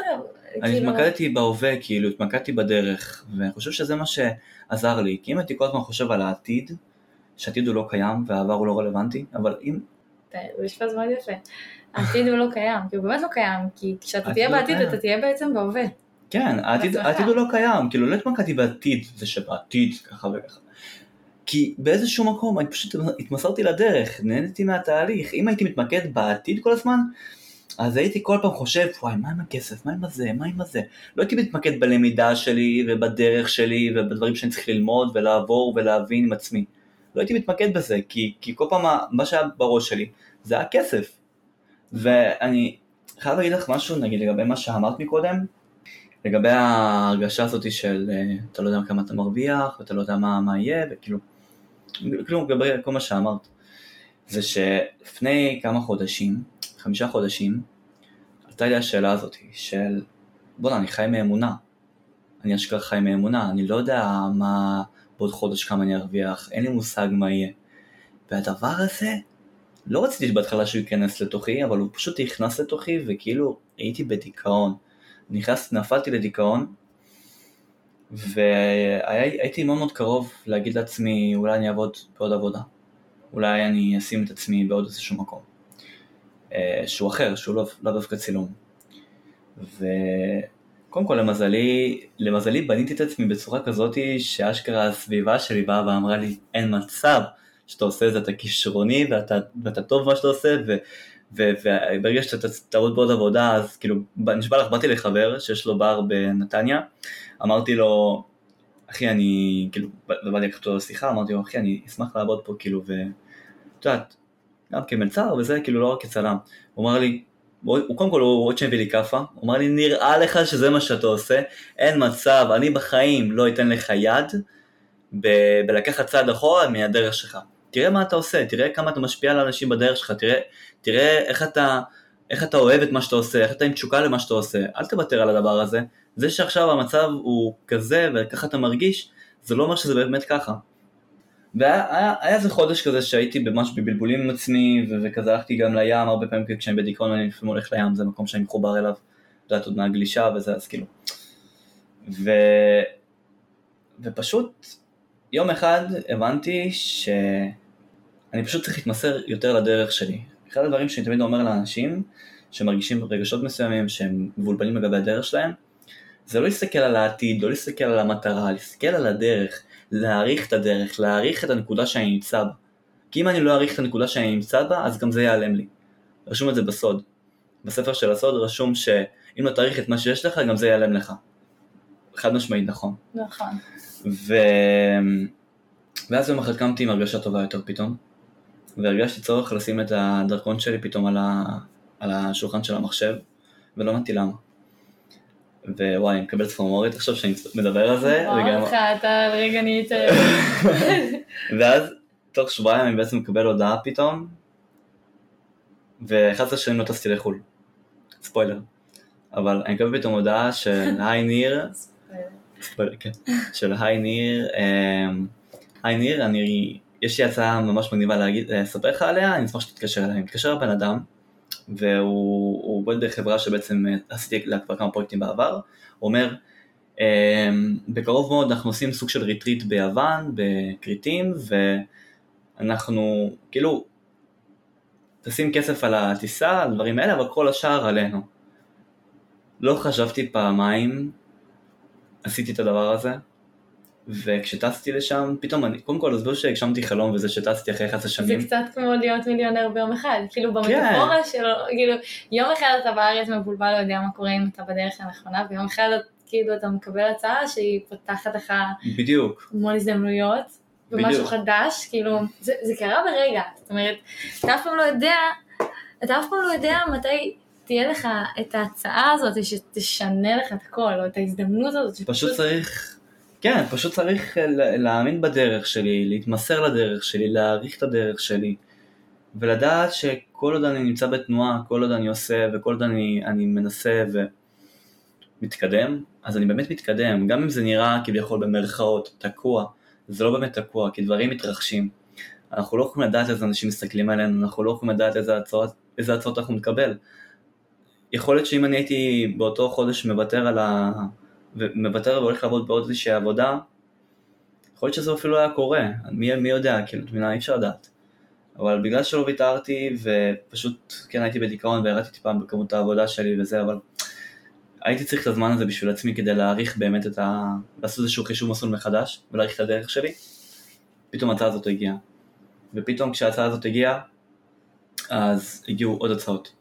אני כאילו, התמקדתי בהווה, כאילו, התמקדתי בדרך, ואני חושב שזה מה שעזר לי, כי אם הייתי כל הזמן חושב על העתיד, שהעתיד הוא לא קיים והעבר הוא לא רלוונטי, אבל אם... זה משפט מאוד יפה. העתיד הוא לא קיים, כי הוא באמת לא קיים, כי כשאתה תהיה לא בעתיד. אתה תהיה בעצם בהווה. כן. העתיד הוא לא קיים, כאילו לא התמקדתי בעתיד, זה שבעתיד ככה וככה. כי באיזשהו מקום אני פשוט התמסרתי לדרך, נהניתי מהתהליך, אם הייתי מתמקד בעתיד כל הזמן, אז הייתי כל פעם חושב, וואי, מה עם הכסף, מה עם הזה, מה עם הזה? לא הייתי מתמקד בלמידה שלי ובדרך שלי ובדברים שאני צריך ללמוד ולעבור ולהבין עם עצמי. לא הייתי מתמקד בזה, כי, כי כל פעם מה שהיה בראש שלי זה היה כסף. ואני חייב להגיד לך משהו, נגיד לגבי מה שאמרת מקודם, לגבי ההרגשה הזאת של אה, אתה לא יודע כמה אתה מרוויח ואתה לא יודע מה, מה יהיה וכאילו, כאילו לגבי כל מה שאמרת, זה שלפני כמה חודשים, חמישה חודשים, עלתה לי השאלה הזאת של בואנה אני חי מאמונה, אני אשכרה חי מאמונה, אני לא יודע מה בעוד חודש כמה אני ארוויח, אין לי מושג מה יהיה. והדבר הזה, לא רציתי בהתחלה שהוא ייכנס לתוכי, אבל הוא פשוט נכנס לתוכי וכאילו הייתי בדיכאון. נכנסתי, נפלתי לדיכאון, והייתי מאוד מאוד קרוב להגיד לעצמי, אולי אני אעבוד בעוד עבודה, אולי אני אשים את עצמי בעוד איזשהו מקום, אה, שהוא אחר, שהוא לא, לא דווקא צילום. וקודם כל למזלי, למזלי בניתי את עצמי בצורה כזאת שאשכרה הסביבה שלי באה ואמרה לי, אין מצב שאתה עושה את זה, אתה כישרוני ואתה, ואתה טוב במה שאתה עושה, ו- וברגע שאתה תעבוד בעוד עבודה, אז כאילו, נשבע לך, באתי לחבר שיש לו בר בנתניה, אמרתי לו, אחי, אני, כאילו, ב- באתי לקחת אותו לשיחה, אמרתי לו, אחי, אני אשמח לעבוד פה, כאילו, ואת יודעת, גם כמלצר וזה, כאילו, לא רק כצלם. הוא אמר לי, הוא קודם כל, הוא עוד שהביא לי כאפה, הוא אמר לי, נראה לך שזה מה שאתה עושה, אין מצב, אני בחיים לא אתן לך יד ב- בלקחת צעד אחורה מהדרך שלך. תראה מה אתה עושה, תראה כמה אתה משפיע על אנשים בדרך שלך, תראה, תראה איך אתה, איך אתה אוהב את מה שאתה עושה, איך אתה עם תשוקה למה שאתה עושה, אל תוותר על הדבר הזה. זה שעכשיו המצב הוא כזה וככה אתה מרגיש, זה לא אומר שזה באמת ככה. והיה היה, היה איזה חודש כזה שהייתי ממש בבלבולים עם עצמי, וכזה הלכתי גם לים, הרבה פעמים כשאני בדיכאון אני לפעמים הולך לים, זה מקום שאני מחובר אליו, את יודעת, עוד מהגלישה וזה, אז כאילו. ו... ופשוט יום אחד הבנתי שאני פשוט צריך להתמסר יותר לדרך שלי. אחד הדברים שאני תמיד אומר לאנשים שמרגישים רגשות מסוימים שהם מבולבלים לגבי הדרך שלהם, זה לא להסתכל על העתיד, לא להסתכל על המטרה, להסתכל על הדרך, להעריך את הדרך, להעריך את הנקודה שאני נמצא בה. כי אם אני לא אעריך את הנקודה שאני נמצא בה, אז גם זה ייעלם לי. רשום את זה בסוד. בספר של הסוד רשום שאם לא תעריך את מה שיש לך, גם זה ייעלם לך. חד משמעית נכון. נכון. ו... ואז יום אחד קמתי עם הרגשה טובה יותר פתאום, והרגשתי צורך לשים את הדרכון שלי פתאום על, ה... על השולחן של המחשב, ולא הבנתי למה. ווואי, אני מקבל צפרמורת עכשיו שאני מדבר על זה. וואו וגם- אותך, אתה רגע נהיית... ואז תוך שבועיים אני בעצם מקבל הודעה פתאום, ו-11 שנים לא טסתי לחו"ל. ספוילר. אבל אני מקבל פתאום הודעה של היי ניר, ספוילר, כן, של היי ניר, אמ, היי ניר, אני, יש לי הצעה ממש מגניבה להגיד, לספר לך עליה, אני אשמח שתתקשר אליי. מתקשר לבן אדם, והוא הוא עובד בחברה שבעצם אה, עשיתי לה כבר כמה פרויקטים בעבר, הוא אומר, אמ, בקרוב מאוד אנחנו עושים סוג של retreat ביוון, בכרתים, ואנחנו, כאילו, תשים כסף על הטיסה, על דברים האלה, אבל כל השאר עלינו. לא חשבתי פעמיים, עשיתי את הדבר הזה, וכשטסתי לשם, פתאום אני, קודם כל הסביר שהגשמתי חלום וזה שטסתי אחרי 11 זה שנים. קצת כמו להיות מיליונר ביום אחד, כאילו כן. במטאפורה שלו, כאילו יום אחד אתה בארץ מבולבל, לא יודע מה קורה אם אתה בדרך הנכונה, ויום אחד כאילו אתה מקבל הצעה שהיא פותחת לך בדיוק. המון הזדמנויות, ומשהו. חדש, כאילו, זה, זה קרה ברגע, זאת אומרת, אתה אף פעם לא יודע, אתה אף פעם לא יודע מתי תהיה לך את ההצעה הזאת שתשנה לך את הכל, או את ההזדמנות הזאת, פשוט צריך, כן, פשוט צריך ל- להאמין בדרך שלי, להתמסר לדרך שלי, להעריך את הדרך שלי, ולדעת שכל עוד אני נמצא בתנועה, כל עוד אני עושה וכל עוד אני, אני מנסה ומתקדם, אז אני באמת מתקדם, גם אם זה נראה כביכול במרכאות תקוע, זה לא באמת תקוע, כי דברים מתרחשים. אנחנו לא יכולים לדעת איזה אנשים מסתכלים עלינו, אנחנו לא יכולים לדעת איזה הצעות, איזה הצעות אנחנו נקבל. יכול להיות שאם אני הייתי באותו חודש מוותר על. ומוותר והולך לעבוד בעוד איזושהי עבודה, יכול להיות שזה אפילו היה קורה, מי, מי יודע, כאילו, את מבינה, אי אפשר לדעת. אבל בגלל שלא ויתרתי, ופשוט, כן, הייתי בדיכאון וירדתי טיפה בכמות העבודה שלי וזה, אבל הייתי צריך את הזמן הזה בשביל עצמי כדי להעריך באמת את ה... לעשות איזשהו חישוב מסלול מחדש, ולהעריך את הדרך שלי. פתאום ההצעה הזאת הגיעה. ופתאום כשההצעה הזאת הגיעה, אז הגיעו עוד הצעות.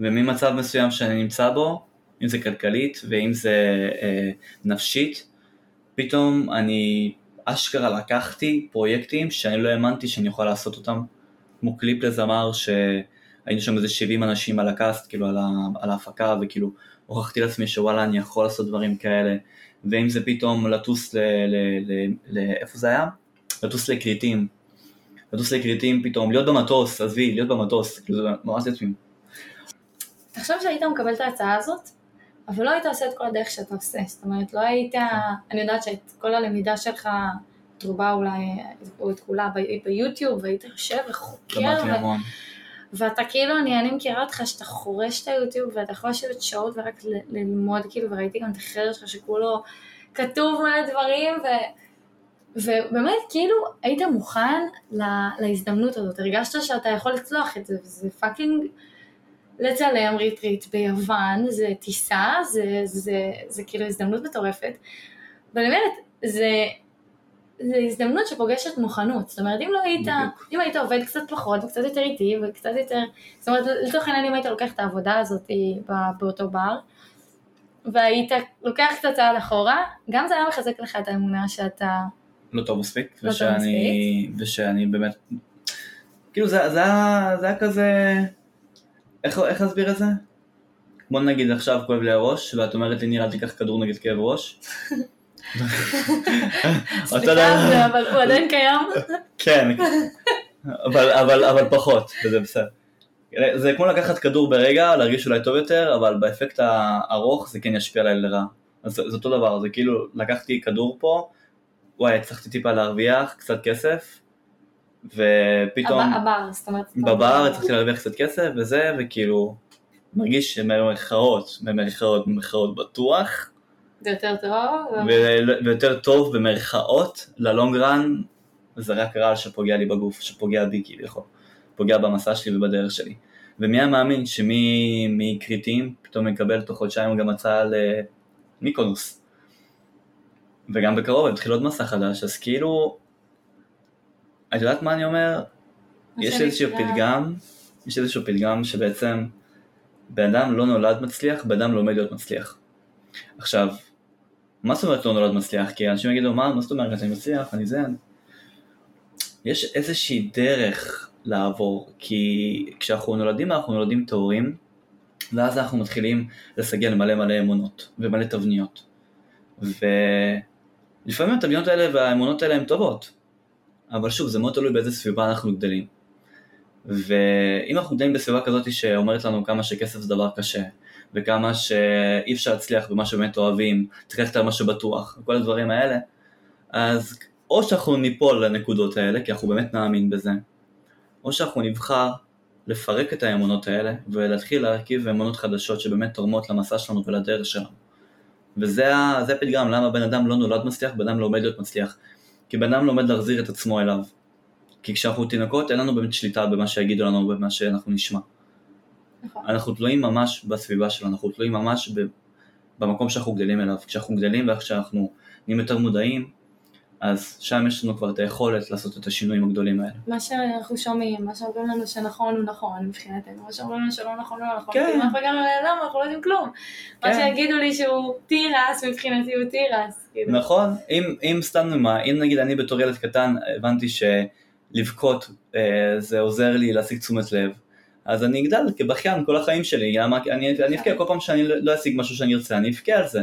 וממצב מסוים שאני נמצא בו, אם זה כלכלית ואם זה אה, נפשית, פתאום אני אשכרה לקחתי פרויקטים שאני לא האמנתי שאני יכול לעשות אותם, כמו קליפ לזמר שהיינו שם איזה 70 אנשים על הקאסט, כאילו על, ה, על ההפקה, וכאילו הוכחתי לעצמי שוואלה אני יכול לעשות דברים כאלה, ואם זה פתאום לטוס ל... ל, ל, ל איפה זה היה? לטוס לכריתים. לטוס לכריתים פתאום, להיות במטוס, עזבי, להיות במטוס, כאילו זה ממש לתמים. תחשוב שהיית מקבל את ההצעה הזאת, אבל לא היית עושה את כל הדרך שאתה עושה, זאת אומרת, לא היית, אני יודעת שאת כל הלמידה שלך, את רובה אולי, או את כולה ביוטיוב, והיית יושב וחוקר, ו-. ואתה כאילו, אני, אני מכירה אותך שאתה חורש את ה YouTube, ואתה יכול לשבת שעות ורק ללמוד, כאילו, וראיתי גם את החדר שלך שכולו כתוב מלא דברים, ו... ובאמת, כאילו, היית מוכן לה, להזדמנות הזאת, הרגשת שאתה יכול לצלוח את זה, וזה fucking לצלם retreat ביוון, זה טיסה, זה, זה, זה, זה כאילו הזדמנות מטורפת, ואני אומרת, זה, זה הזדמנות שפוגשת מוכנות, זאת אומרת, אם לא היית, בדיוק. אם היית עובד קצת פחות וקצת יותר איטי וקצת יותר, זאת אומרת, לצורך העניין אם היית לוקח את העבודה הזאת באותו בר, והיית לוקח קצת צעד אחורה, גם זה היה מחזק לך את האמונה שאתה, לא טוב מספיק, לא טוב ושאני, ושאני באמת, כאילו זה, זה, זה היה כזה, איך, איך להסביר את זה? בוא נגיד עכשיו כואב לי הראש, ואת אומרת לי ניר אל תיקח כדור נגד כאב ראש. סליחה, אבל הוא עדיין קיים, כן, אבל, פחות, וזה בסדר. זה כמו לקחת כדור ברגע, להרגיש אולי טוב יותר, אבל באפקט הארוך זה כן ישפיע עליי לרעה. אז זה אותו דבר, זה כאילו לקחתי כדור פה, וואי, הצלחתי טיפה להרוויח קצת כסף, ופתאום הב- הבר, זאת אומרת, בבר הצלחתי להרוויח קצת כסף וזה, וכאילו מרגיש במרכאות, במרכאות, במרכאות בטוח, זה יותר טוב, ויותר טוב במרכאות, ללונג רן, זה רק רעל שפוגע לי בגוף, שפוגע בי כביכול, פוגע במסע שלי ובדרך שלי. ומי היה מאמין שמי מכריתים פתאום יקבל תוך חודשיים גם הצעה למיקונוס. וגם בקרוב יתחיל עוד מסע חדש, אז כאילו, את יודעת מה אני אומר? יש איזשהו פתגם, יש איזשהו פתגם שבעצם בן אדם לא נולד מצליח, בן אדם לומד להיות מצליח. עכשיו, מה זאת אומרת לא נולד מצליח? כי אנשים יגידו, מה, מה זאת אומרת, אני מצליח, אני זה. יש איזושהי דרך לעבור, כי כשאנחנו נולדים אנחנו נולדים טהורים, ואז אנחנו מתחילים לסגל מלא מלא אמונות ומלא תבניות. ולפעמים התבניות האלה והאמונות האלה הן טובות, אבל שוב, זה מאוד תלוי באיזה סביבה אנחנו גדלים. ואם אנחנו גדלים בסביבה כזאת שאומרת לנו כמה שכסף זה דבר קשה, וכמה שאי אפשר להצליח במה שבאמת אוהבים, צריך ללכת על מה שבטוח, וכל הדברים האלה, אז או שאנחנו ניפול לנקודות האלה, כי אנחנו באמת נאמין בזה, או שאנחנו נבחר לפרק את האמונות האלה ולהתחיל להרכיב אמונות חדשות שבאמת תורמות למסע שלנו ולדרך שלנו. וזה הפתגם, למה בן אדם לא נולד מצליח, בן אדם לומד להיות מצליח. כי בן אדם לומד להחזיר את עצמו אליו. כי כשאנחנו תינוקות אין לנו באמת שליטה במה שיגידו לנו ובמה שאנחנו נשמע. נכון. אנחנו תלויים ממש בסביבה שלנו, אנחנו תלויים ממש במקום שאנחנו גדלים אליו. כשאנחנו גדלים ואיך שאנחנו נהיים יותר מודעים, אז שם יש לנו כבר את היכולת לעשות את השינויים הגדולים האלה. מה שאנחנו שומעים, מה שאומרים לנו שנכון הוא נכון מבחינתנו, מה שאומרים לנו שלא נכון הוא לא נכון, כן. אנחנו הגענו לעולם אנחנו לא יודעים כלום. כן. מה שיגידו לי שהוא תירס מבחינתי הוא תירס. כאילו. נכון, אם, אם סתם נאמר, אם נגיד אני בתור ילד קטן הבנתי שלבכות אה, זה עוזר לי להשיג תשומת לב, אז אני אגדל כבכיין כל החיים שלי, אני אבכה כל פעם שאני לא, לא אשיג משהו שאני ארצה, אני אבכה על זה.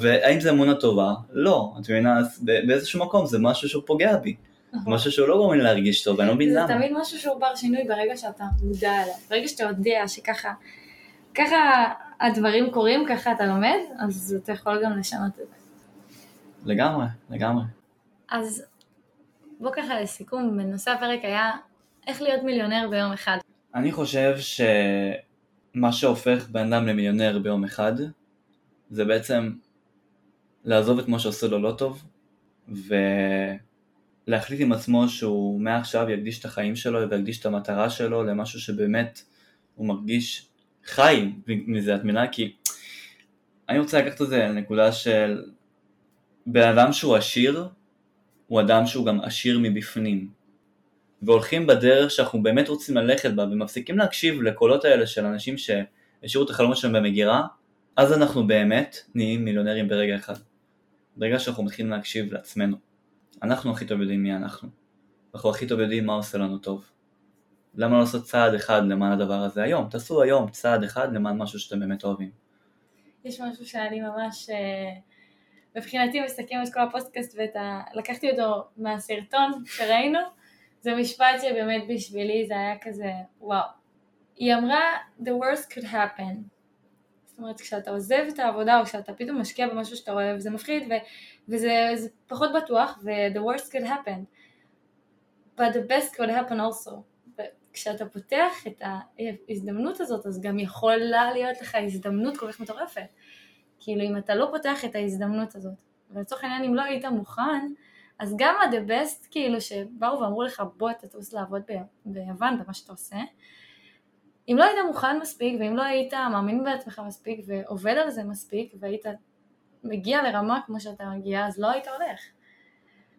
והאם זה אמונה טובה? לא, את מבינה, באיזשהו מקום זה משהו שהוא פוגע בי. נכון. משהו שהוא לא גורם לי להרגיש טוב, אני לא מבין למה. זה תמיד משהו שהוא בר שינוי ברגע שאתה מודע אליו. ברגע שאתה יודע שככה, ככה הדברים קורים, ככה אתה לומד, אז אתה יכול גם לשנות את זה. לגמרי, לגמרי. אז בוא ככה לסיכום, בנושא הפרק היה איך להיות מיליונר ביום אחד. אני חושב שמה שהופך בן אדם למיליונר ביום אחד, זה בעצם לעזוב את מה שעושה לו לא טוב, ולהחליט עם עצמו שהוא מעכשיו יקדיש את החיים שלו ויקדיש את המטרה שלו למשהו שבאמת הוא מרגיש חי מזה, מבינה? כי אני רוצה לקחת את זה לנקודה של בן אדם שהוא עשיר, הוא אדם שהוא גם עשיר מבפנים. והולכים בדרך שאנחנו באמת רוצים ללכת בה ומפסיקים להקשיב לקולות האלה של אנשים שהשאירו את החלומות שלהם במגירה, אז אנחנו באמת נהיים מיליונרים ברגע אחד. ברגע שאנחנו מתחילים להקשיב לעצמנו. אנחנו הכי טוב יודעים מי אנחנו. אנחנו הכי טוב יודעים מה עושה לנו טוב. למה לא לעשות צעד אחד למען הדבר הזה היום? תעשו היום צעד אחד למען משהו שאתם באמת אוהבים. יש משהו שאני ממש, אה, מבחינתי מסכם את כל הפודקאסט ולקחתי אותו מהסרטון שראינו, זה משפט שבאמת בשבילי זה היה כזה וואו. היא אמרה the worst could happen אומרת, כשאתה עוזב את העבודה או כשאתה פתאום משקיע במשהו שאתה אוהב, זה מפחיד ו- וזה פחות בטוח, ו- the worst could happen. But the best could happen also. כשאתה פותח את ההזדמנות הזאת, אז גם יכולה להיות לך הזדמנות כל כך מטורפת. כאילו, אם אתה לא פותח את ההזדמנות הזאת, ולצורך העניין, אם לא היית מוכן, אז גם ה-the best, כאילו, שבאו ואמרו לך, בוא תטוס לעבוד ביוון במה שאתה עושה, אם לא היית מוכן מספיק, ואם לא היית מאמין בעצמך מספיק, ועובד על זה מספיק, והיית מגיע לרמה כמו שאתה מגיע, אז לא היית הולך.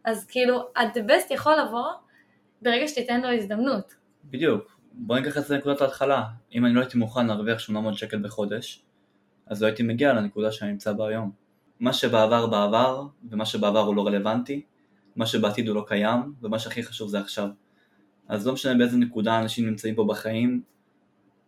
אז כאילו, ה-the best יכול לבוא ברגע שתיתן לו הזדמנות. בדיוק. בוא ניקח את זה לנקודת ההתחלה. אם אני לא הייתי מוכן להרוויח 800 שקל בחודש, אז לא הייתי מגיע לנקודה שאני נמצא בה היום. מה שבעבר בעבר, ומה שבעבר הוא לא רלוונטי, מה שבעתיד הוא לא קיים, ומה שהכי חשוב זה עכשיו. אז לא משנה באיזה נקודה אנשים נמצאים פה בחיים,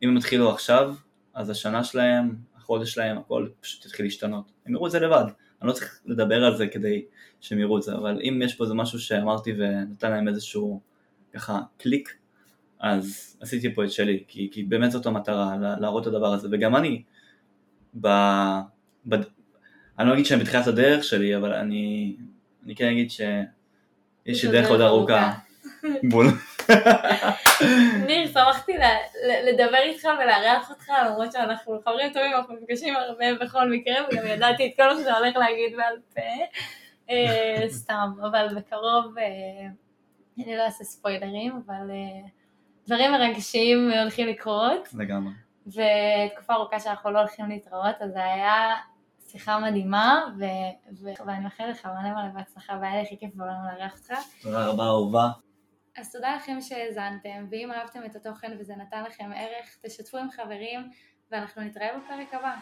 אם הם התחילו עכשיו, אז השנה שלהם, החודש שלהם, הכל פשוט יתחיל להשתנות. הם יראו את זה לבד, אני לא צריך לדבר על זה כדי שהם יראו את זה, אבל אם יש פה איזה משהו שאמרתי ונתן להם איזשהו ככה קליק, אז עשיתי פה את שלי, כי, כי באמת זאת המטרה, להראות את הדבר הזה, וגם אני, ב, ב, אני לא אגיד שאני בתחילת הדרך שלי, אבל אני, אני כן אגיד שיש לי דרך עוד ארוכה. בול. ניר, שמחתי לדבר איתך ולארח אותך, למרות שאנחנו חברים טובים, אנחנו נפגשים הרבה בכל מקרה, וגם ידעתי את כל מה שאתה הולך להגיד בעל פה. אה, סתם, אבל בקרוב, אה, אני לא אעשה ספוילרים, אבל אה, דברים מרגשים הולכים לקרות. לגמרי. ותקופה ארוכה שאנחנו לא הולכים להתראות, אז זה היה שיחה מדהימה, ואני מאחלת לך מלא מלא בהצלחה, והיה לי הכי כיף בעולם לארח אותך. תודה רבה אהובה. אז תודה לכם שהאזנתם, ואם אהבתם את התוכן וזה נתן לכם ערך, תשתפו עם חברים, ואנחנו נתראה בפרק הבא.